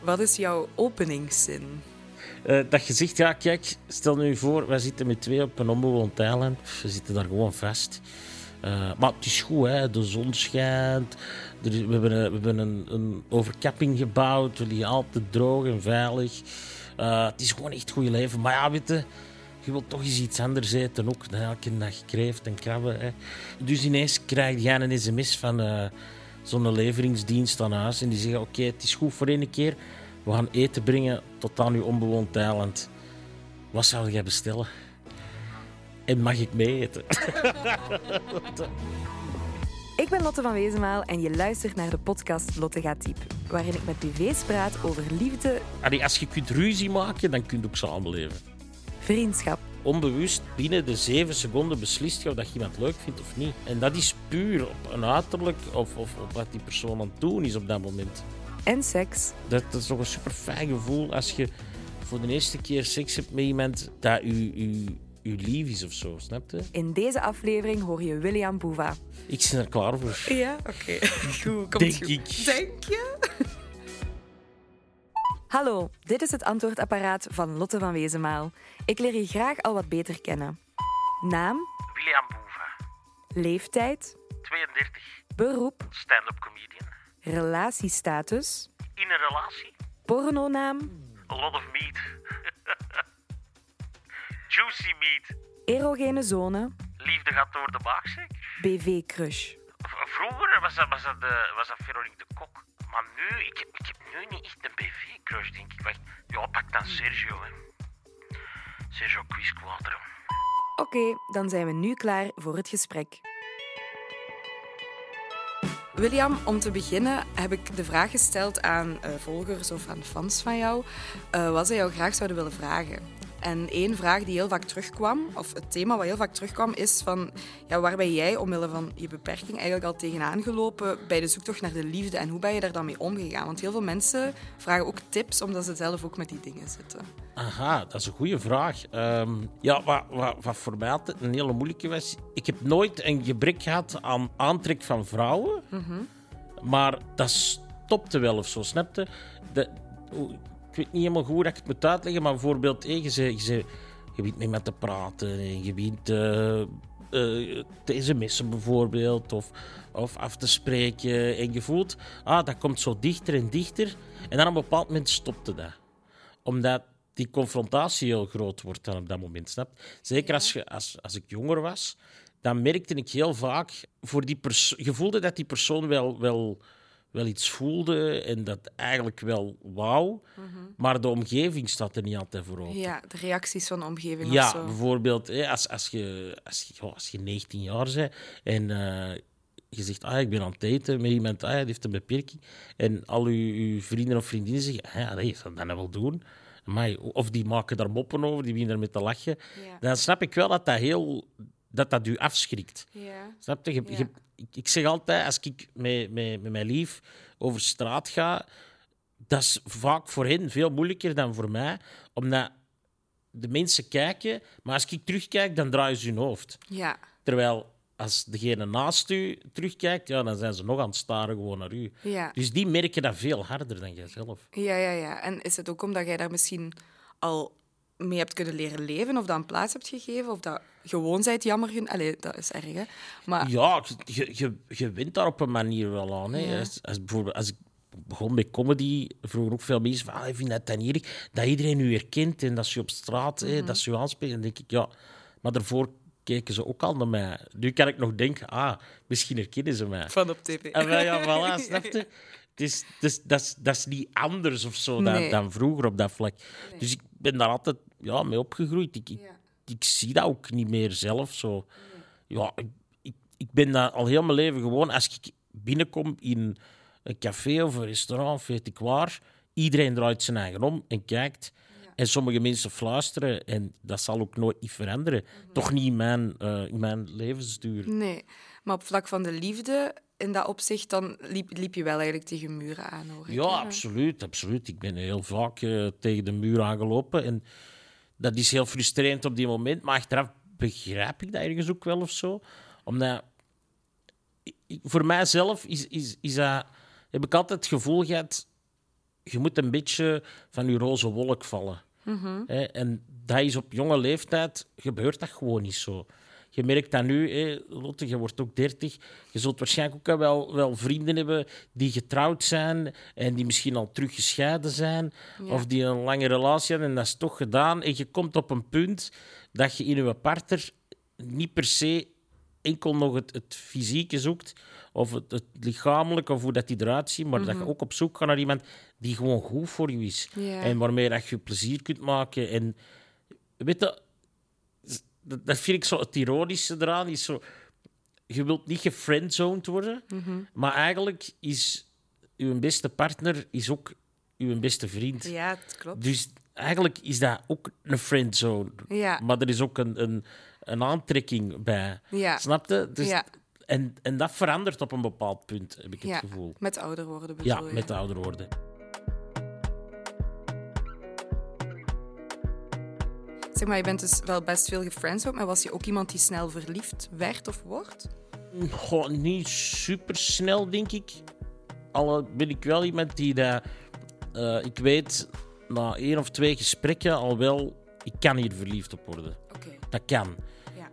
Wat is jouw openingszin? Uh, dat je zegt, ja, kijk, stel nu voor, wij zitten met twee op een onbewoond eiland. We zitten daar gewoon vast. Uh, maar het is goed, hè? de zon schijnt. we hebben, een, we hebben een, een, overkapping gebouwd. We liggen altijd droog en veilig. Uh, het is gewoon echt het goede leven. Maar ja, weet je, je wilt toch eens iets anders eten ook. Dan elke dag kreeft en krabben. Hè. Dus ineens krijg je een sms van zo'n leveringsdienst aan huis. En die zeggen, oké, het is goed voor één keer. We gaan eten brengen tot aan uw onbewoond eiland. Wat zou jij bestellen? En mag ik mee eten? Ik ben Lotte van Wezenmaal en je luistert naar de podcast Lotte gaat diep, waarin ik met BV's praat over liefde. als je kunt ruzie maken, dan kun je ook samenleven. Vriendschap. Onbewust binnen de zeven seconden beslist je of dat je iemand leuk vindt of niet. En dat is puur op een uiterlijk of, of op wat die persoon aan het doen is op dat moment. En seks. Dat, dat is toch een super fijn gevoel als je voor de eerste keer seks hebt met iemand dat u, u uw lief is of zo, snap je? In deze aflevering hoor je William Boeva. Ik ben er klaar voor. Ja, oké. Goed, komt Denk goed. ik. Denk je? Hallo, dit is het antwoordapparaat van Lotte van Wezenmaal. Ik leer je graag al wat beter kennen. Naam? William Boeva. Leeftijd? 32. Beroep? Stand-up comedian. Relatiestatus? In een relatie? Pornonaam? A lot of meat. Juicy meat. Erogene zone? Liefde gaat door de baakzek. BV-crush? Vroeger was dat, was, dat de, was dat Veronique de Kok. Maar nu, ik heb, ik heb nu niet echt een BV-crush, denk ik. Wacht, ja, pak dan Sergio. Hè. Sergio Quisquadro. Oké, dan zijn we nu klaar voor het gesprek. William, om te beginnen heb ik de vraag gesteld aan uh, volgers of aan fans van jou uh, wat ze jou graag zouden willen vragen. En één vraag die heel vaak terugkwam, of het thema wat heel vaak terugkwam, is van ja, waar ben jij omwille van je beperking eigenlijk al tegenaan gelopen bij de zoektocht naar de liefde en hoe ben je daar dan mee omgegaan? Want heel veel mensen vragen ook tips omdat ze zelf ook met die dingen zitten. Aha, dat is een goede vraag. Um, ja, wat, wat, wat, voor mij altijd een hele moeilijke was, ik heb nooit een gebrek gehad aan aantrek van vrouwen, mm -hmm. maar dat stopte wel of zo, snapte? De, weet niet helemaal goed dat ik het moet uitleggen, maar bijvoorbeeld, hey, je, je, je, je met te praten en je begint uh, uh, te sms'en bijvoorbeeld, of, of af te spreken en je voelt, ah, dat komt zo dichter en dichter. En dan op een bepaald moment stopte dat. Omdat die confrontatie heel groot wordt dan op dat moment, snap Zeker als, je, als, als ik jonger was, dan merkte ik heel vaak, voor die je voelde dat die persoon wel... wel wel iets voelde en dat eigenlijk wel wou, maar de omgeving staat er niet altijd voor open. Ja, de reacties van de omgeving ja, of zo. bijvoorbeeld als, als, je, als, je, als je 19 jaar bent en uh, je zegt, ah, ik ben aan het eten met iemand, ah, die heeft een beperking, en al uw, vrienden of vriendinnen zeggen, ah, dat zou dat nou wel doen. Maar, of die maken daar moppen over, die beginnen ermee te lachen. Ja. Dan snap ik wel dat dat heel dat dat u afschrikt. Ja. Snap je? je, je ik, ik, zeg altijd, als ik met, met, met mijn lief over straat ga, dat is vaak voor hen veel moeilijker dan voor mij, omdat de mensen kijken, maar als ik terugkijk, dan draaien ze hun hoofd. Ja. Terwijl als degene naast u terugkijkt, ja, dan zijn ze nog aan het staren gewoon naar u. Ja. Dus die merken dat veel harder dan jijzelf. Ja, ja, ja. En is het ook omdat jij daar misschien al mee hebt kunnen leren leven of dat een plaats hebt gegeven of dat gewoon zijt jammer. Allee, dat is erg, hè. Maar... Ja, je, je, je wint daar op een manier wel aan. Hè. Als, als, bijvoorbeeld, als ik begon met comedy, vroeger ook veel mensen van, ah, ik vind dat dan hier, dat iedereen u herkent en dat ze op straat, mm dat ze u aanspreken. Dan denk ik, ja, maar daarvoor keken ze ook al naar mij. Nu kan ik nog denken, ah, misschien herkennen ze mij. Van op tv. En wel, ja, voilà, snap je? Is, dat, is, dat is niet anders of zo dan, nee. dan vroeger op dat vlak. Nee. Dus ik ben daar altijd ja, mee opgegroeid. Ik, ik, ik, zie dat ook niet meer zelf zo. Ja, ik, ik ben dat al heel mijn leven gewoon. Als ik binnenkom in een café of een restaurant, weet ik waar, iedereen draait zijn eigen om en kijkt. En sommige mensen fluisteren en dat zal ook nooit niet veranderen. Toch niet in mijn, uh, in mijn levensduur. Nee, maar op vlak van de liefde, in dat opzicht, dan liep, liep je wel eigenlijk tegen muren aan. Hoor. Ja, absoluut, absoluut. Ik ben heel vaak uh, tegen de muur aangelopen. En dat is heel frustrerend op die moment. Maar achteraf begrijp ik dat ergens ook wel of zo. Omdat voor mijzelf is, is, is dat, heb ik altijd het gevoel gehad je moet een beetje van je roze wolk vallen. Hè, en dat is op jonge leeftijd, gebeurt dat gewoon niet zo. Je merkt dat nu, hè, Lotte, je wordt ook 30. Je zult waarschijnlijk ook wel, wel vrienden hebben die getrouwd zijn en die misschien al terug gescheiden zijn. Ja. Of die een lange relatie hebben en dat is toch gedaan. En je komt op een punt dat je in je partner niet per se enkel nog het, het fysieke zoekt, of het, het lichamelijke, of hoe dat die eruit ziet, maar dat je ook op zoek gaat naar iemand die gewoon goed voor je is. En waarmee dat je plezier kunt maken. En weet je, dat, dat vind ik zo het ironische eraan. Is zo, je wilt niet gefriendzoned worden, maar eigenlijk is uw beste partner is ook uw beste vriend. Ja, het klopt. Dus eigenlijk is dat ook een friendzone. Ja. Maar er is ook een, een, een aantrekking bij. Ja. Snap je? Dus, Ja. en, en dat verandert op een bepaald punt, heb ik het ja. gevoel. Met ouder worden bedoel Ja, je? met de ouder worden. Zeg maar, je bent dus wel best veel gefriendzoned, maar was je ook iemand die snel verliefd werd of wordt? Goh, niet super snel, denk ik. Al ben ik wel iemand die dat. eh, ik weet na één of twee gesprekken al wel. Ik kan hier verliefd op worden. Oké. Dat kan.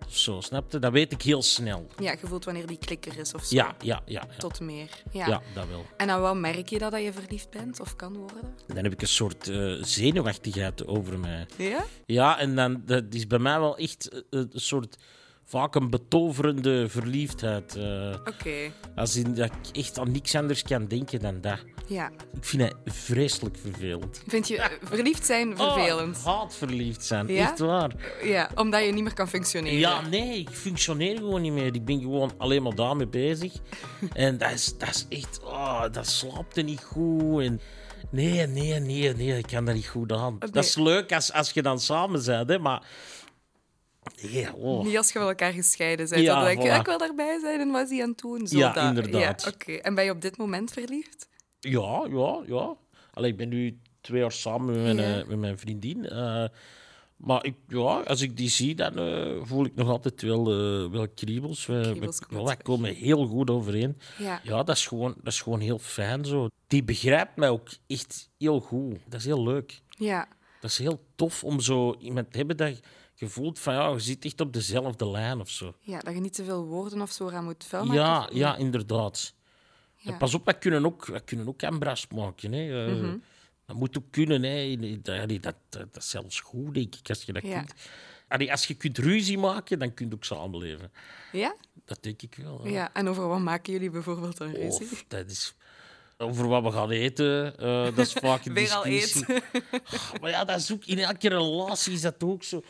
Ja. Zo, snap je? Dat weet ik heel snel. ja, je voelt wanneer die klikker is of zo. Ja, ja, ja. Ja, Tot meer. Ja. ja dat wel. En aan wat merk je dat, dat je verliefd bent of kan worden? Dan heb ik een soort eh, zenuwachtigheid over mij. Ja? Ja, en dan, dat is bij mij wel echt eh, een soort. Vaak een betoverende verliefdheid. eh, Oké. als in dat ik echt aan niks anders kan denken dan dat. Ja. Ik vind het vreselijk vervelend. Vind je eh, verliefd zijn vervelend? Oh, haat verliefd zijn, Ja? echt waar. Ja, omdat je niet meer kan functioneren. Ja, nee, ik functioneer gewoon niet meer. Ik ben gewoon alleen maar daarmee bezig. en dat is, dat is echt... Oh, dat slaapt er niet goed. En nee, nee, nee, nee, ik kan dat niet goed aan. Dat is leuk als, als je dan samen bent, hè, maar... Nee, oh. Niet als je van elkaar gescheiden bent. Ja, dan denk je, voilà. ik wil daarbij zijn en wat is die aan het doen? Zo Ja, dat. inderdaad. Ja, Oké. En ben je op dit moment verliefd? Ja, ja, ja. Allee, ik ben nu twee jaar samen met mijn, Ja. eh, met mijn vriendin. eh, maar ik, ja, als ik die zie, dan eh, voel ik nog altijd wel, wel kriebels. We, Kriebels we, ja, komen heel goed overeen. Ja. Ja, dat is, gewoon, dat is gewoon heel fijn zo. Die begrijpt mij ook echt heel goed. Dat is heel leuk. Ja. Dat is heel tof om zo iemand te hebben dat je voelt van ja, je zit echt op dezelfde lijn of zo. ja, dat je niet te veel woorden of zo aan moet vuil maken. Ja, ja, inderdaad. Ja. En pas op, wij kunnen ook, wij kunnen ook embras maken. Hè. Eh, Mhm. Dat moet ook kunnen. Hè. Dat, dat, dat, is zelfs goed, denk ik, als je dat Ja. kunt. Allee, als je kunt ruzie maken, dan kun je ook samenleven. Ja? Dat denk ik wel. Ja. En over wat maken jullie bijvoorbeeld een ruzie? Of, dat is... Over wat we gaan eten, eh, dat is vaak een Weer al discussie. eten. Maar ja, dat is ook, in elke relatie is dat ook zo.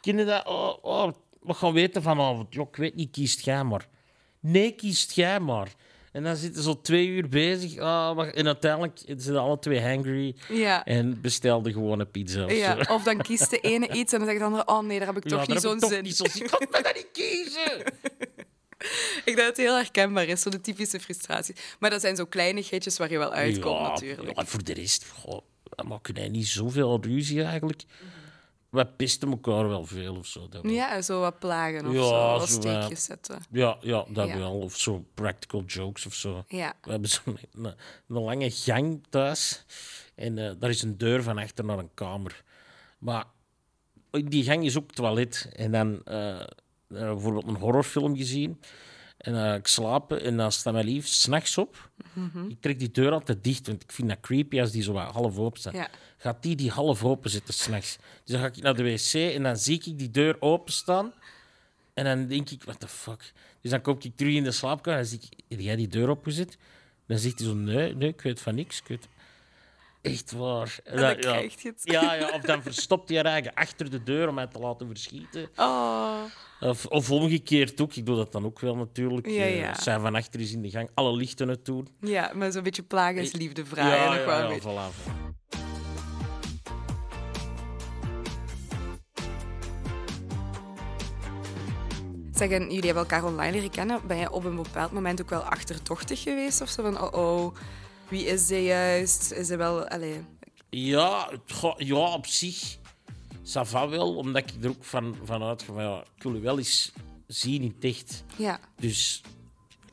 Kinderen dat, oh, oh, we gaan weten vanavond. Ja, ik weet niet, kiest jij maar. Nee, kiest jij maar. En dan zitten ze zo twee uur bezig. Ah, en uiteindelijk zijn ze alle twee hangry. Ja. En bestelden gewoon een pizza. Of zo. Ja, of dan kiest de ene iets en dan zegt de andere: Oh nee, daar heb ik Ja, toch daar niet heb zo'n ik toch zin. niet zo'n zin. Ik kan dat niet kiezen. Ik denk dat het heel herkenbaar is, zo de typische frustratie. Maar dat zijn zo kleinigheidjes waar je wel uitkomt, ja, natuurlijk. Ja, voor de rest, goh, we maken wij niet zoveel ruzie eigenlijk. We pisten elkaar wel veel of zo. Ja, zo wat plagen of Ja, zo, wat steekjes zetten. Ja, ja dat Ja. wel. Of zo practical jokes of zo. Ja. We hebben zo'n een, een lange gang thuis. En eh, daar is een deur van achter naar een kamer. Maar in die gang is ook toilet. En dan eh, bijvoorbeeld een horrorfilm gezien. En eh, ik slaap en dan staat mijn lief s'nachts op. Ik trek die deur altijd dicht, want ik vind dat creepy als die zo half open staat. Ja. Gaat die die half open zitten s'nachts. Dus dan ga ik naar de wc en dan zie ik die deur openstaan. En dan denk ik, what the fuck. Dus dan kom ik terug in de slaapkamer en dan zie ik, heb jij die deur opgezet? Dan zegt hij zo, nee, nee, ik weet van niks. Ik weet... Echt waar. En dan krijg je het. Ja, ja, of dan verstopt hij haar eigen achter de deur om mij te laten verschieten. Oh, Of, of omgekeerd ook. Ik doe dat dan ook wel natuurlijk. Ja, Eh, ja. Zij van achter is in de gang, alle lichten het doen. ja, maar zo'n beetje plagensliefde vragen. nog wel een beetje. voilà. Zeg, en jullie hebben elkaar online leren kennen. Ben je op een bepaald moment ook wel achterdochtig geweest? Of zo van, oh oh, wie is ze juist? Is ze wel... Allee, Ja, het ja, op zich. Ça va wel, omdat ik er ook van, van uitga ja, ik wil je wel eens zien in het echt. ja, Dus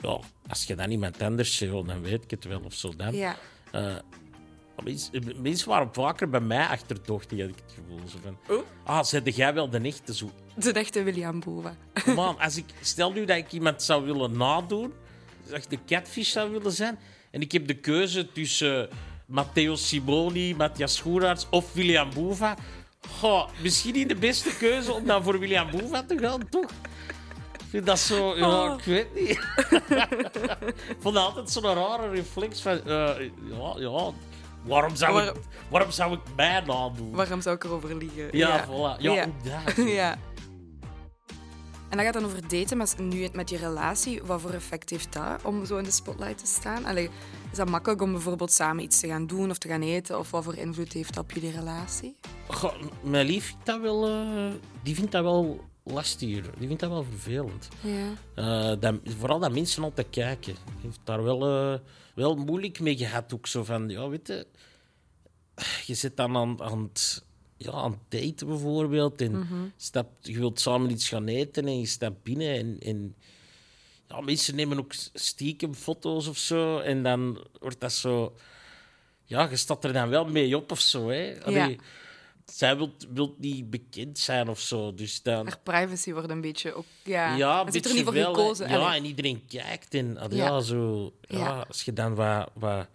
ja, als je dan iemand anders zegt, dan weet ik het wel of zo dan. ja. Eh, mensen, mensen waren vaker bij mij achterdochtig, had ik het gevoel. Zo van, Oh. ah, zette jij wel de echte zo? De echte William Bova. Man, als ik, stel nu dat ik iemand zou willen nadoen, dat ik de catfish zou willen zijn, en ik heb de keuze tussen Matteo Simoni, Matthias Schoeraerts of William Boeva. Goh, misschien niet de beste keuze om dan voor William Boeva te gaan, toch? Ik vind dat zo... Ja, Oh. ik weet niet. ik vond dat altijd zo'n rare reflex van... eh, ja, ja, waarom zou, ik, waarom zou ik mij nadoen? Waarom zou ik erover liegen? Ja, voilà. Ja, Ja. ook dat. ja. En dat gaat dan over daten, maar nu met je relatie. Wat voor effect heeft dat om zo in de spotlight te staan? Allee, is dat makkelijk om bijvoorbeeld samen iets te gaan doen of te gaan eten? Of wat voor invloed heeft dat op jullie relatie? Goh, mijn lief vindt dat wel, eh, die vindt dat wel lastig. Die vindt dat wel vervelend. Ja. Eh, dat, vooral dat mensen altijd kijken. Die heeft daar wel, eh, wel moeilijk mee gehad. Ook zo van, ja, weet je, je zit dan aan, aan, het, ja, aan het daten bijvoorbeeld. En stapt, je wilt samen iets gaan eten en je stapt binnen. En, en ja, mensen nemen ook stiekem foto's of zo. En dan wordt dat zo. Ja, je staat er dan wel mee op of zo. Hè? Allee, Zij wil, wil niet bekend zijn of zo. Dus dan. Haar privacy wordt een beetje ook... Ja, Ja, een heeft er niet voor wel, gekozen. Ja, Allee. en iedereen kijkt. En allee, Ja. ja. zo, ja, Ja. als je dan wat, wat,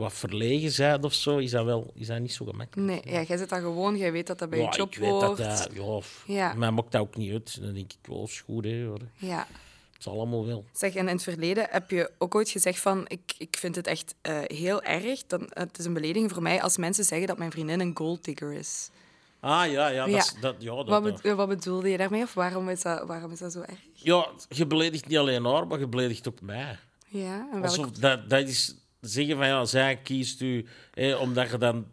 wat verlegen bent of zo, is dat, wel, is dat niet zo gemakkelijk. Nee, ja, jij zit dat gewoon. Jij weet dat dat bij ja, je job ik weet dat hoort. dat... Ja, f- Ja. Mij maakt dat ook niet uit. Dan denk ik, wel, is goed, hè. hoor. Ja. Het is allemaal wel. Zeg, en in het verleden heb je ook ooit gezegd van... Ik, ik vind het echt eh, heel erg. Dan, het is een belediging voor mij als mensen zeggen dat mijn vriendin een golddigger is. Ah, ja, ja. Dat, Ja. dat, ja, dat, Wat, dat- wat bedoelde je daarmee? Of waarom is dat, waarom is dat zo erg? ja, je beledigt niet alleen haar, maar je beledigt ook mij. Ja, en welk... Alsof dat, dat is zeggen van ja, zij kiest u hè, omdat je dan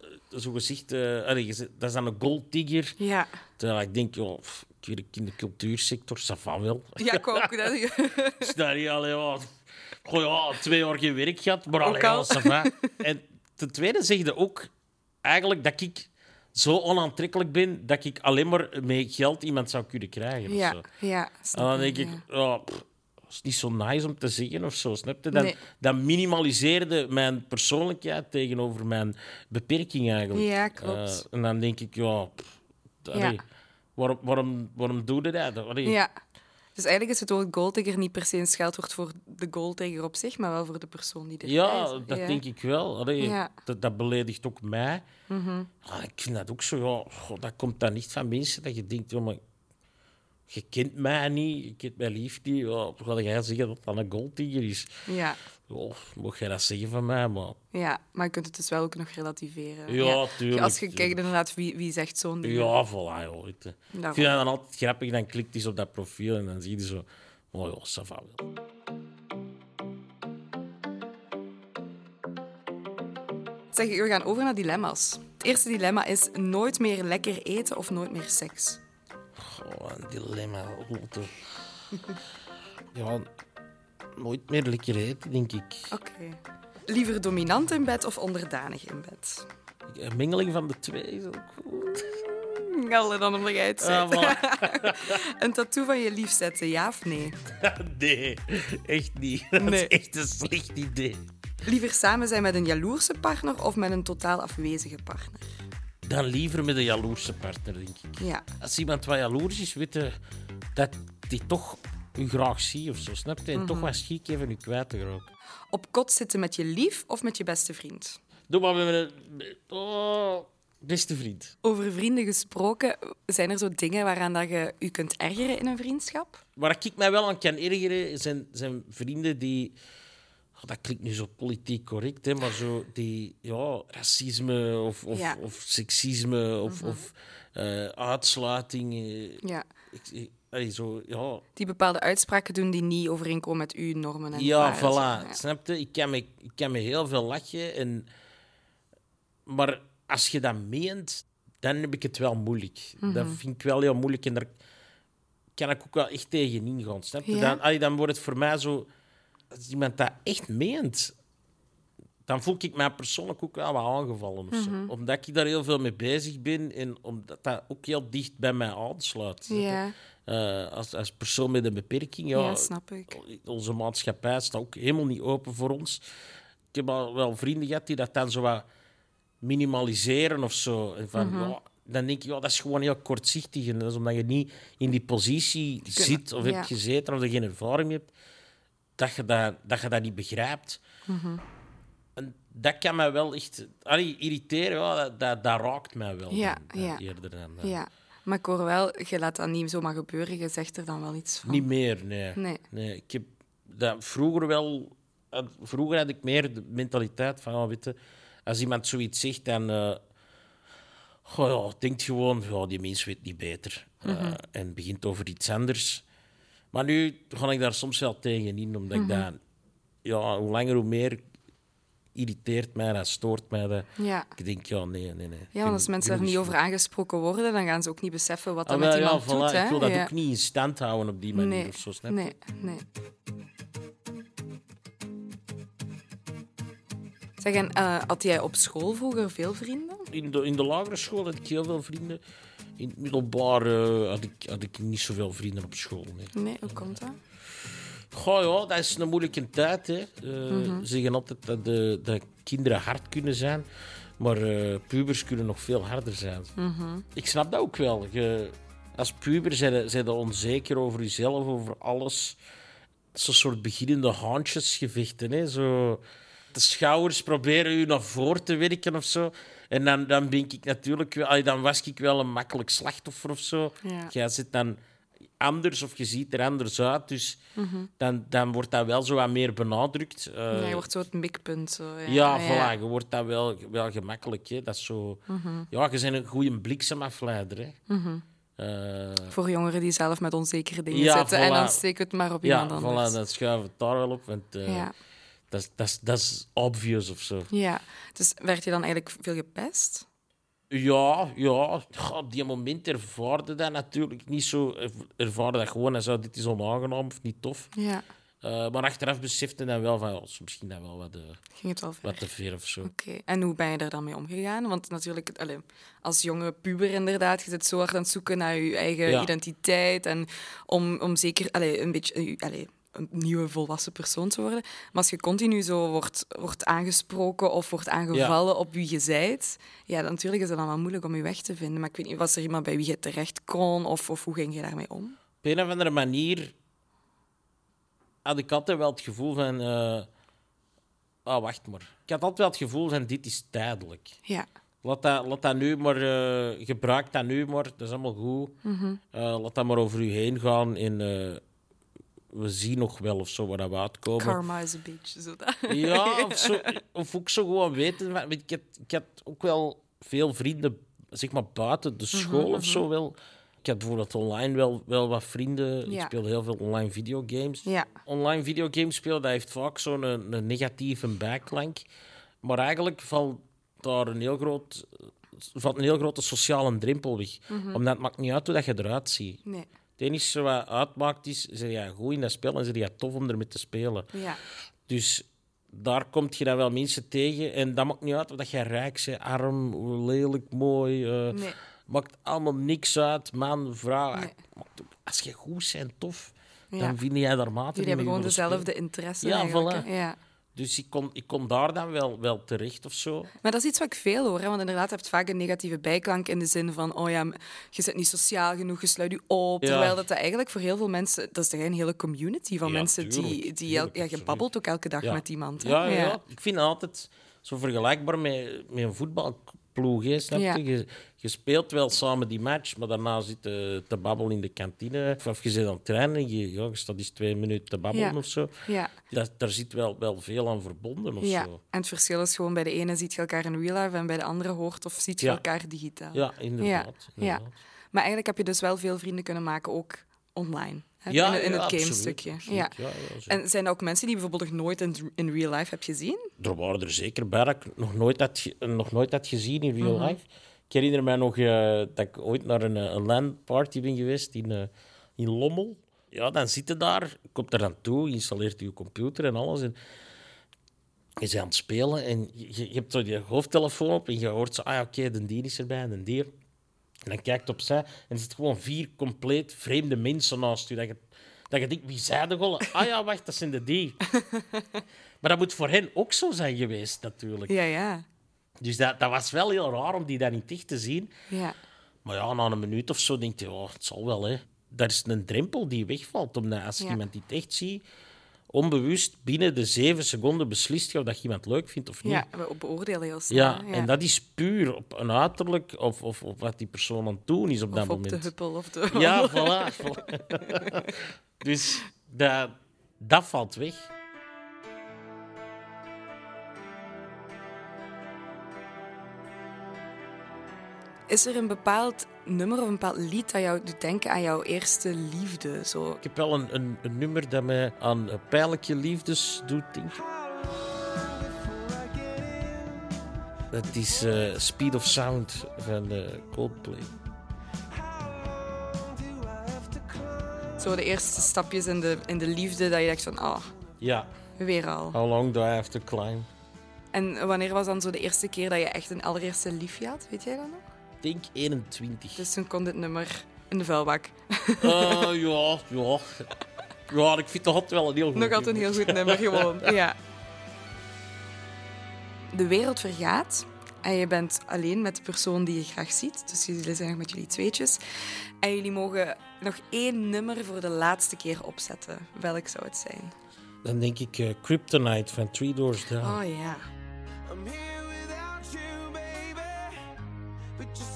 eh, zo gezegd, eh, allee, dat is dan een golddigger. Ja. Terwijl ik denk, pff, ik werk in de cultuursector, ça va wel. Ja, ik ook. Dat, is dat niet alleen ja, goh, ja, twee jaar geen werk gehad, maar alleen al. ja. En ten tweede zeg je ook eigenlijk dat ik zo onaantrekkelijk ben dat ik alleen maar met geld iemand zou kunnen krijgen. of ja, zo. ja. En dan denk ik, ja, pff, is niet zo nice om te zeggen of zo. Snap je? Dan, Nee. dan minimaliseerde mijn persoonlijkheid tegenover mijn beperking eigenlijk. Ja, klopt. Eh, en dan denk ik, ja, pff, allee, waarom, waarom, waarom doe je dat? Allee, Ja. Dus eigenlijk is het woord niet per se een scheldwoord voor de golddigger op zich, maar wel voor de persoon die er Ja, is. dat denk ik wel. Allee, Ja. Mhm. dat, dat beledigt ook mij. Ah, ik vind dat ook zo. Ja, goh, dat komt dan niet van mensen dat je denkt, joh, maar je kent mij niet, je kent mijn lief niet. Ja, hoe ga jij zeggen dat dat een golddigger is? Ja. Oh, mocht jij dat zeggen van mij, maar... ja, maar je kunt het dus wel ook nog relativeren. Ja, tuurlijk, Als je kijkt inderdaad wie, wie zegt zo'n ding. Ja, voilà. Joh. Ik vind dat dan altijd grappig. Dan klikt hij op dat profiel en dan zie je zo... Oh ja, ça va wel. Zeg, we gaan over naar dilemma's. Het eerste dilemma is nooit meer lekker eten of nooit meer seks. Oh, een dilemma. Ja, nooit meer lekker eten, denk ik. Oké. Liever dominant in bed of onderdanig in bed? Een mengeling van de twee is ook goed. Alle dan om eruit Ah, voilà. Een tattoo van je lief zetten, ja of nee? nee, echt niet. Dat Nee. is echt een slecht idee. Liever samen zijn met een jaloerse partner of met een totaal afwezige partner? Dan liever met een jaloerse partner, denk ik. Ja. Als iemand wat jaloers is, weet je dat die toch u graag ziet of zo, snap je? En toch wat schiek even u kwijt te geraken. Op kot zitten met je lief of met je beste vriend? Doe maar met een... Oh, beste vriend. Over vrienden gesproken, zijn er zo dingen waaraan dat je je kunt ergeren in een vriendschap? Waar ik mij wel aan kan ergeren, zijn, zijn vrienden die... oh, dat klinkt nu zo politiek correct, hè, maar zo die ja, racisme of, of, Ja. of seksisme of, of eh, uitsluiting. eh, Ja. ik- zo, ja, Die bepaalde uitspraken doen die niet overeenkomen met uw normen en Ja, waarden, voilà. Ja. Snap je? Ik kan, me, ik kan me heel veel lachen. En... Maar als je dat meent, dan heb ik het wel moeilijk. Mhm. Dat vind ik wel heel moeilijk. En daar kan ik ook wel echt tegen ingaan. Snap je? Dan, allee, dan wordt het voor mij zo... Als iemand dat echt meent, dan voel ik mij persoonlijk ook wel wat aangevallen. Of zo. Mhm. Omdat ik daar heel veel mee bezig ben en omdat dat ook heel dicht bij mij aansluit. je? Eh, als, als persoon met een beperking, ja, Ja, snap ik. onze maatschappij staat ook helemaal niet open voor ons. ik heb al wel vrienden gehad die dat dan zo wat minimaliseren of zo. En van, ja, dan denk ik, ja, dat is gewoon heel kortzichtig. En dat is omdat je niet in die positie zit of ja. hebt gezeten of er geen ervaring hebt, dat je dat, dat, je dat niet begrijpt. En dat kan mij wel echt allee, irriteren. Dat, dat, dat raakt mij wel. Ja, dan, ja. Eerder dan, eh, Ja. Maar ik hoor wel, je laat dat niet zomaar gebeuren. Je zegt er dan wel iets van. Niet meer, nee. Nee. ik heb dat vroeger wel... had- Vroeger had ik meer de mentaliteit van, oh, weet je, als iemand zoiets zegt, dan... eh goh, ja, denkt gewoon, ja, die mens weet niet beter. Eh, en begint over iets anders. Maar nu ga ik daar soms wel tegen in, omdat ik dat... Ja, hoe langer, hoe meer irriteert mij, dat stoort mij. Dat, Ja. Ik denk, ja, nee, nee, nee. Ja, want als mensen er niet over aangesproken worden, dan gaan ze ook niet beseffen wat dat met Ah, ja, iemand doet. voilà. Hè? Ik wil dat ja. ook niet in stand houden op die manier Nee, of zo, snap je? nee, nee. Zeg, en eh, had jij op school vroeger veel vrienden? In de, in de lagere school had ik heel veel vrienden. In het middelbaar had, ik, had ik niet zoveel vrienden op school. Nee. Nee, hoe komt dat? Goh, ja, dat is een moeilijke tijd. Hè. Eh, Ze zeggen altijd dat, de, dat kinderen hard kunnen zijn, maar eh, pubers kunnen nog veel harder zijn. Ik snap dat ook wel. Je, als puber zijn je onzeker over jezelf, over alles. Zo'n soort beginnende haantjesgevechten. Hè. Zo, de schouders proberen u naar voren te werken of zo. En dan, dan ben ik natuurlijk wel, dan was ik wel een makkelijk slachtoffer of zo. Ja. Jij zit dan anders of je ziet er anders uit. Dus dan, dan wordt dat wel zo wat meer benadrukt. Eh, ja, je wordt zo het mikpunt. Zo, ja, ja, ja. voilà, je wordt dat wel, wel gemakkelijk. Hè. Dat is zo... Ja, je bent een goede bliksemafleider. Hè. Eh, Voor jongeren die zelf met onzekere dingen Ja, zitten. En dan steek het maar op ja, iemand anders. voilà, dan schuiven we het daar wel op. Want eh, ja. Dat, is- dat, is- dat is obvious of zo. ja. Dus werd je dan eigenlijk veel gepest? Ja, ja. Op die moment ervaarde dat natuurlijk niet zo. Er- Ervaarde dat gewoon als oh, dit is onaangenaam of niet tof. Ja. Eh, maar achteraf besefte dan wel van, misschien dat wel wat, eh, Ging het wel ver? wat te ver of zo. Oké, en hoe ben je er dan mee omgegaan? Want natuurlijk, allee, als jonge puber inderdaad, je zit zo hard aan het zoeken naar je eigen Ja. identiteit en om, om zeker allee, een beetje eh, allee, een nieuwe volwassen persoon te worden. Maar als je continu zo wordt, wordt aangesproken of wordt aangevallen op wie je zijt, ja, dan natuurlijk is het dan wel moeilijk om je weg te vinden. Maar ik weet niet, was er iemand bij wie je terecht kon of, of hoe ging je daarmee om? Op een of andere manier had ik altijd wel het gevoel van... eh ah, wacht maar. Ik had altijd wel het gevoel van, dit is tijdelijk. Ja, Laat dat, laat dat nu maar... eh, gebruik dat nu maar, dat is allemaal goed. Eh, laat dat maar over u heen gaan en... we zien nog wel of zo waar dat we uitkomen. karma is a bitch. Zo dat. Ja, of, zo, of ook zo gewoon weten. je, Ik had, ik had ook wel veel vrienden, zeg maar buiten de school of zo wel. Ik had bijvoorbeeld online wel, wel wat vrienden. Ik speel heel veel online videogames. Ja. Online videogames spelen, dat heeft vaak zo'n een, een negatieve bijklank. Maar eigenlijk valt daar een heel groot... Valt een heel grote sociale drempel weg. Omdat het maakt niet uit hoe dat je eruit ziet. Nee. Het enige wat uitmaakt is, zeg je goed in dat spel en zeg je tof om ermee te spelen. Ja. Dus daar kom je dan wel mensen tegen. En dat maakt niet uit of dat jij rijk bent, arm, lelijk, mooi. Nee. Maakt allemaal niks uit. Man, vrouw. Nee. Als je goed bent, tof, Ja. dan vind jij daar maten Jullie hebben gewoon dezelfde interesse. Ja, eigenlijk, voilà. Ja. Dus ik kon, ik kon daar dan wel, wel terecht of zo. Maar dat is iets wat ik veel hoor. Hè? Want inderdaad, je hebt vaak een negatieve bijklank in de zin van... Oh ja, je zit niet sociaal genoeg, je sluit je op. Ja. Terwijl dat, dat eigenlijk voor heel veel mensen... Dat is toch een hele community van Ja, mensen die... tuurlijk, die tuurlijk, ja, je babbelt ook elke dag met iemand. Ja, ja, ja. ik vind het altijd zo vergelijkbaar met, met een voetbalploeg. Hè, snap je? Ja. Je, je speelt wel samen die match, maar daarna zit je te babbelen in de kantine. Of je zit aan het trainen en je, ja, je staat eens twee minuten te babbelen Ja. of zo. Ja. Dat, daar zit wel, wel veel aan verbonden of ja. zo. En het verschil is gewoon, bij de ene ziet je elkaar in real life en bij de andere hoort of ziet je Ja. elkaar digitaal. Ja, inderdaad. Ja. inderdaad. Maar eigenlijk heb je dus wel veel vrienden kunnen maken, ook online. Hè? Ja, in, in ja, het absoluut, gamestukje. absoluut. Ja. En zijn er ook mensen die bijvoorbeeld nog nooit in, in real life heb gezien? Er waren er zeker bij dat ik nog nooit had, nog nooit had gezien in real Mhm. life. Ik herinner me nog eh, dat ik ooit naar een, een LAN-party ben geweest in, eh, in Lommel. Ja, dan zit je daar, komt er aan toe, je installeert je computer en alles. En je bent aan het spelen en je, je hebt zo je hoofdtelefoon op en je hoort zo, ah oké, de die is erbij de die. En dan kijkt opzij en er zitten gewoon vier compleet vreemde mensen naast je. Dat je, dat je denkt, wie zijn de gollen? Ah ja, wacht, dat zijn de die. Maar dat moet voor hen ook zo zijn geweest, natuurlijk. Ja, ja. Dus dat, dat was wel heel raar om die dan niet echt te zien. Ja. Maar ja, na een minuut of zo denk je, oh, het zal wel, hè. Dat is een drempel die wegvalt. Omdat als Ja. iemand niet echt ziet, onbewust binnen de zeven seconden beslist je of dat je iemand leuk vindt of niet. Ja, we beoordelen heel snel. Ja, hè. en dat is puur op een uiterlijk of, of, of wat die persoon aan het doen is op dat Of op de moment. huppel of de... Ja, voilà. voilà. dus dat, dat valt weg. Is er een bepaald nummer of een bepaald lied dat jou doet denken aan jouw eerste liefde? Zo. Ik heb wel een, een, een nummer dat mij aan eh, pijnlijke liefdes doet denken. Dat is eh, Speed of Sound van eh, Coldplay. Zo de eerste stapjes in de, in de liefde dat je dacht van, ah, Ja, weer al. How Long Do I Have to Climb? En wanneer was dan zo de eerste keer dat je echt een allereerste liefje had? Weet jij dat nog? Ik denk 21. Dus toen kon dit nummer in de vuilbak. Eh, ja, ja. Ja, ik vind het altijd wel een heel goed Nog altijd een heel goed nummer, gewoon. Ja. De wereld vergaat en je bent alleen met de persoon die je graag ziet. Dus jullie zijn nog met jullie tweetjes. En jullie mogen nog één nummer voor de laatste keer opzetten. Welk zou het zijn? Dan denk ik eh, Kryptonite van Three Doors Down. Oh ja. I'm here without you, baby. But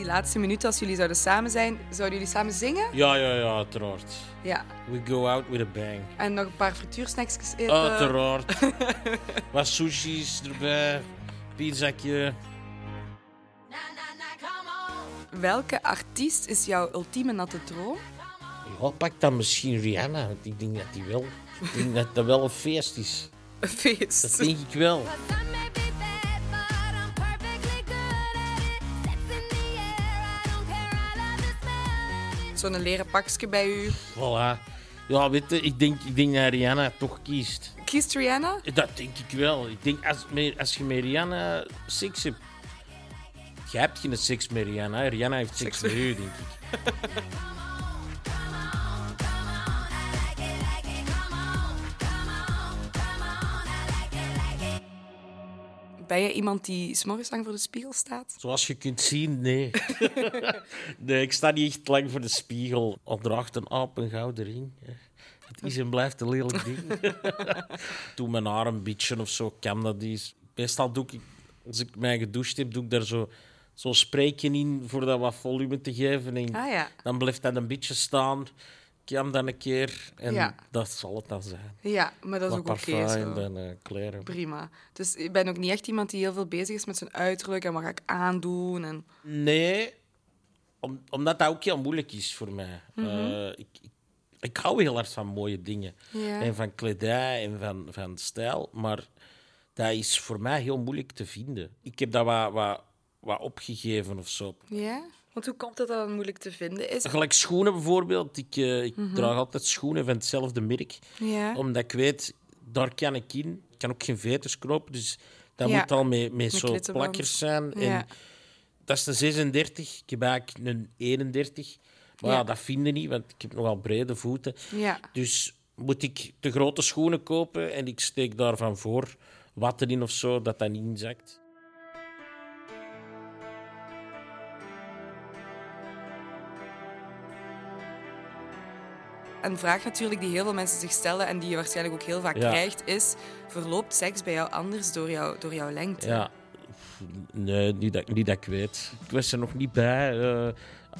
die laatste minuut, als jullie zouden samen zijn, zouden jullie samen zingen? Ja, ja, ja, uiteraard. Ja. We go out with a bang. En nog een paar frituursnackjes eten. Uiteraard. Wat sushi's erbij, pizzakje. Welke artiest is jouw ultieme natte droom? Ja, pak dan misschien Rihanna, want ik denk dat die wel, ik denk dat dat wel een feest is. Een feest. Dat denk ik wel. Zo'n leren pakje bij u. Voilà. Ja, weet je, ik denk, ik denk dat Rihanna toch kiest. Kiest Rihanna? Dat denk ik wel. Ik denk, als, als je met Rihanna seks hebt... Jij hebt geen seks met Rihanna. Rihanna heeft seks met u, denk ik. Ben je iemand die s'morgens lang voor de spiegel staat? Zoals je kunt zien, nee. nee, ik sta niet echt lang voor de spiegel. Al draagt een aap een gouden ring. Het is en blijft een lelijk ding. doe mijn haar een beetje of zo, kan dat eens. Meestal doe ik, als ik mij gedoucht heb, doe ik daar zo, zo spreekje in voor dat wat volume te geven. En Ah ja. dan blijft dat een beetje staan. Kam dan een keer en Ja. dat zal het dan zijn. Ja, maar dat is Wat ook oké. en dan eh, kleren. Prima. Dus ik ben ook niet echt iemand die heel veel bezig is met zijn uiterlijk en wat ga ik aandoen. En... Nee, om, omdat dat ook heel moeilijk is voor mij. Eh, ik, ik, ik hou heel erg van mooie dingen. Ja. En van kledij en van, van stijl. Maar dat is voor mij heel moeilijk te vinden. Ik heb dat wat, wat, wat opgegeven of zo. Ja? Want hoe komt het dat het moeilijk te vinden is? Gelijk schoenen bijvoorbeeld. Ik, eh, ik draag altijd schoenen van hetzelfde merk. Ja. Omdat ik weet, daar kan ik in. Ik kan ook geen veters knopen. Dus dat Ja. moet al met, met zo'n klittenband. plakkers zijn. En dat is een 36. Ik heb eigenlijk een 31. Maar ja. Dat vind je niet, want ik heb nogal brede voeten. Ja. Dus moet ik de grote schoenen kopen en ik steek daarvan voor watten in of zo, dat dat niet inzakt. Een vraag natuurlijk die heel veel mensen zich stellen en die je waarschijnlijk ook heel vaak Ja. krijgt, is: verloopt seks bij jou anders door, jou, door jouw lengte? Ja. Nee, niet dat, niet dat ik weet. Ik was er nog niet bij. eh,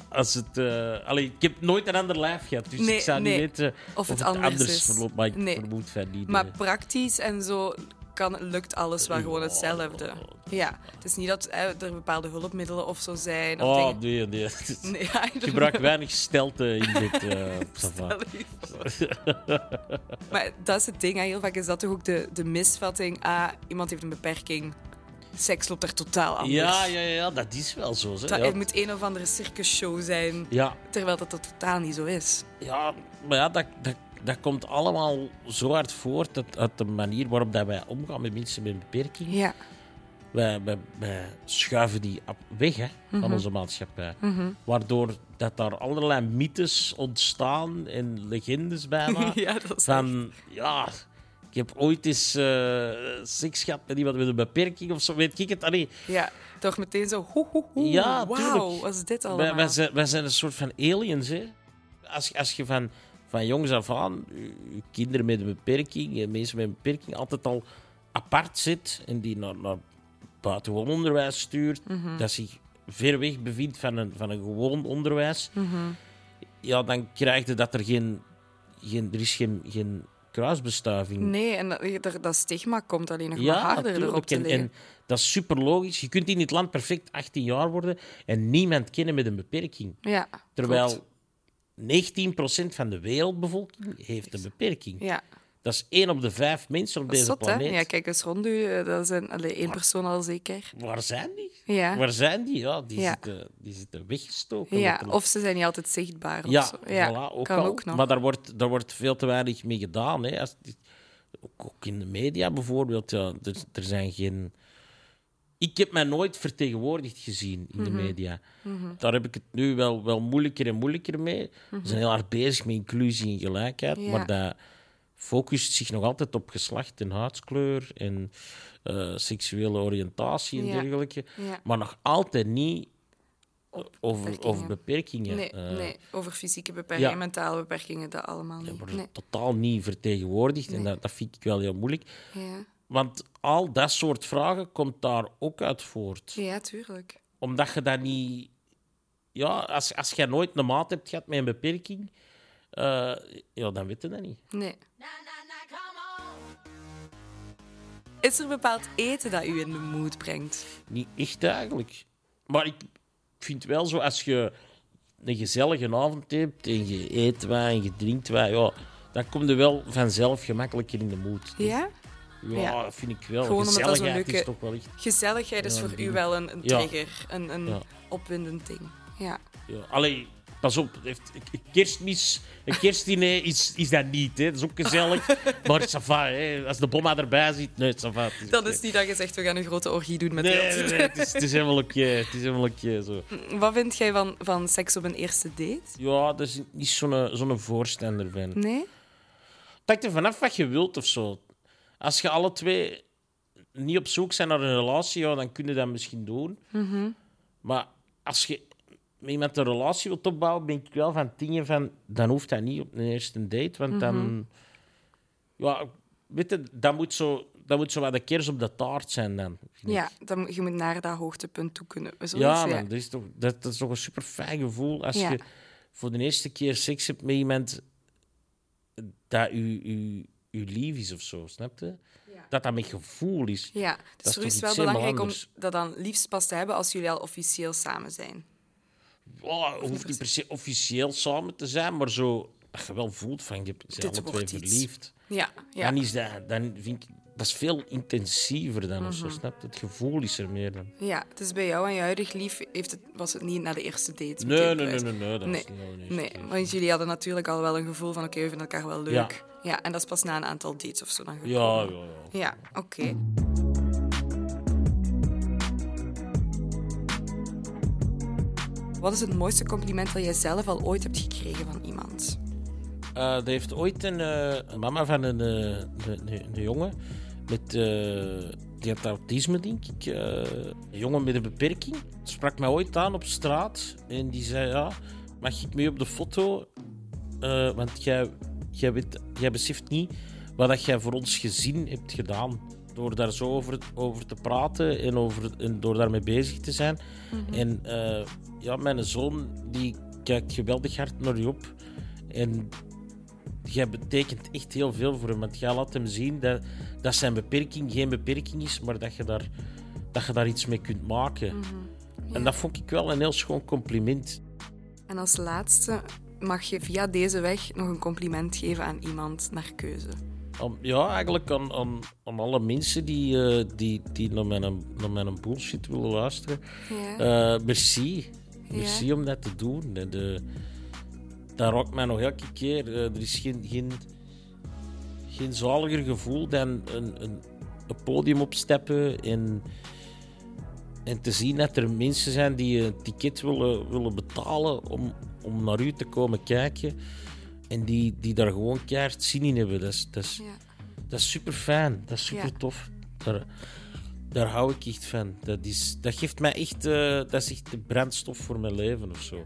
als het, allee, ik heb nooit een ander lijf gehad, dus Nee, ik zou nee. niet weten Of het anders is. verloopt. Maar ik Nee. vermoed van niet. Maar praktisch en zo kan, lukt alles wel gewoon hetzelfde. Ja, het is niet dat eh, er bepaalde hulpmiddelen of zo zijn. Of Oh, dingen. nee, nee. Nee, Ik gebruik weinig stelte in dit. va. Maar dat is het ding, hè. heel vaak is dat toch ook de, de misvatting. Ah, iemand heeft een beperking. Seks loopt er totaal anders. ja, ja, ja, dat is wel zo. Hè. Dat, Ja, Het moet een of andere circusshow zijn, ja, terwijl dat, dat totaal niet zo is. ja, maar ja, dat, dat, dat komt allemaal zo hard voort uit, uit de manier waarop dat wij omgaan met mensen met een beperking. Ja, wij, wij, wij schuiven die weg hè, van onze maatschappij. Waardoor dat daar allerlei mythes ontstaan en legendes bijna. ja, dat is Van, ja, ik heb ooit eens eh, seks gehad met iemand met een beperking of zo. Weet ik het? Allee, Ja, toch meteen zo. Hoe, hoe, hoe. Ja, Wauw, wat is dit wij, allemaal? wij, zijn, wij zijn een soort van aliens, hè. Als, als je van, van jongs af aan kinderen met een beperking en mensen met een beperking altijd al apart zit en die naar, naar buitengewoon onderwijs stuurt, Mhm. dat zich ver weg bevindt van een, van een gewoon onderwijs, Mhm. ja, dan krijg je dat er geen, geen, er is geen, geen kruisbestuiving Nee, en dat, stigma komt alleen nog maar ja, harder erop natuurlijk. te En, liggen. en dat is super logisch. Je kunt in dit land perfect 18 jaar worden en niemand kennen met een beperking. ja, Terwijl klopt. 19% van de wereldbevolking heeft een beperking. Ja, Dat is één op de vijf mensen op dat deze zot, hè? planeet. Ja, kijk eens rond u. eh, Dat zijn allee, één persoon al zeker. Waar zijn die? Ja. Waar zijn die? Ja, die, Ja. Zitten, die zitten weggestoken. Ja, of ze zijn niet altijd zichtbaar. Of ja, zo. ja voilà, ook kan al. ook nog. Maar daar wordt, daar wordt veel te weinig mee gedaan. Hè. Als, ook, ook in de media bijvoorbeeld. Ja, er, er zijn geen... Ik heb mij nooit vertegenwoordigd gezien in Mhm. de media. Daar heb ik het nu wel, wel moeilijker en moeilijker mee. We zijn heel hard bezig met inclusie en gelijkheid. Mhm. Ja. Maar dat focust zich nog altijd op geslacht en huidskleur en eh, seksuele oriëntatie en Ja. dergelijke. Ja. Maar nog altijd niet over, beperkingen. over beperkingen. Nee, Eh, nee, over fysieke beperkingen, mentale beperkingen, dat allemaal niet. Nee. totaal niet vertegenwoordigd. En dat, dat vind ik wel heel moeilijk. Want al dat soort vragen komt daar ook uit voort. ja, tuurlijk. Omdat je dat niet... Ja, als, als je nooit een maat hebt gehad met een beperking, eh, ja, dan weet je dat niet. Nee. Is er bepaald eten dat u in de mood brengt? Niet echt eigenlijk. Maar ik vind wel zo, als je een gezellige avond hebt en je eet wat en je drinkt wat, ja, dan kom je wel vanzelf gemakkelijker in de mood. Ja? Ja, Ja. vind ik wel. Gewoon omdat dat zo'n Gezelligheid is toch wel echt... Gezelligheid is voor u wel een, een trigger, een, een opwindend ding. Ja. Ja, allee, pas op. heeft- Een kerstmis, een kerstdiner is, is dat niet. Hè. Dat is ook gezellig. maar hè. als de bomma erbij zit, nee. Het Dat oké. is niet dat je zegt, we gaan een grote orgie doen met Nee, nee, nee, het is, het is helemaal oké. Het is helemaal oké, zo. Wat vind jij van, van seks op een eerste date? Ja, daar is niet zo'n zo'n voorstander van. Nee? Hangt er vanaf wat je wilt of zo. Als je alle twee niet op zoek zijn naar een relatie, ja, dan kun je dat misschien doen. Maar als je met iemand een relatie wilt opbouwen, ben ik wel van dingen van... Dan hoeft dat niet op een eerste date, want dan... Ja, weet je, dat moet zo... Dat moet zo wat de kers op de taart zijn dan. Ja, dan, je moet naar dat hoogtepunt toe kunnen. Ja, man, dat, is toch, dat, dat is toch een super fijn gevoel als Ja. je voor de eerste keer seks hebt met iemand dat u, u, lief is of zo, snap je? Dat dat met gevoel is. Ja, het is is voor wel belangrijk om dat dan liefst pas te hebben als jullie al officieel samen zijn. Oh, het hoeft niet per se officieel samen te zijn, maar zo dat je wel voelt van je bent alle twee verliefd. Ja, ja. Dan is dat, dan vind ik, dat is veel intensiever dan of zo, Mhm. snap je? Het gevoel is er meer dan. ja, het is bij jou en je huidig lief heeft het, was het niet na de eerste date. Nee, nee, nee, nee, nee, dat nee. niet Nee, date. want jullie hadden natuurlijk al wel een gevoel van oké, we vinden elkaar wel leuk. Ja. en dat is pas na een aantal dates of zo dan Ja, gekomen. ja, ja. Ja, oké. Wat is het mooiste compliment dat jij zelf al ooit hebt gekregen van iemand? Eh, er heeft ooit een, eh, een mama van een, eh, een, een- een jongen met eh, autisme, denk ik. eh, een jongen met een beperking. Sprak mij ooit aan op straat en die zei: Ja, mag ik mee op de foto? Eh, want jij, jij, weet, jij beseft niet wat dat jij voor ons gezin hebt gedaan. Door daar zo over, over te praten en, over, en door daarmee bezig te zijn. En eh, ja, mijn zoon die kijkt geweldig hard naar je op. En jij betekent echt heel veel voor hem. Want jij laat hem zien dat, dat zijn beperking geen beperking is, maar dat je daar, dat je daar iets mee kunt maken. En dat vond ik wel een heel schoon compliment. En als laatste mag je via deze weg nog een compliment geven aan iemand naar keuze. Ja, eigenlijk aan, aan, aan alle mensen die, eh, die, die naar, mijn, naar mijn bullshit willen luisteren. Ja. Eh, merci. Merci om dat te doen. De, de, dat raakt mij nog elke keer. Eh, er is geen, geen, geen zaliger gevoel dan een, een, een podium opstappen en En te zien dat er mensen zijn die een ticket willen, willen betalen om, om naar u te komen kijken. En die, die daar gewoon keihard zin in hebben. Dat is, dat is, Ja. dat is super fijn. Dat is Ja. super tof. Daar, daar hou ik echt van. Dat, is, dat geeft mij echt, eh, dat is echt de brandstof voor mijn leven of zo.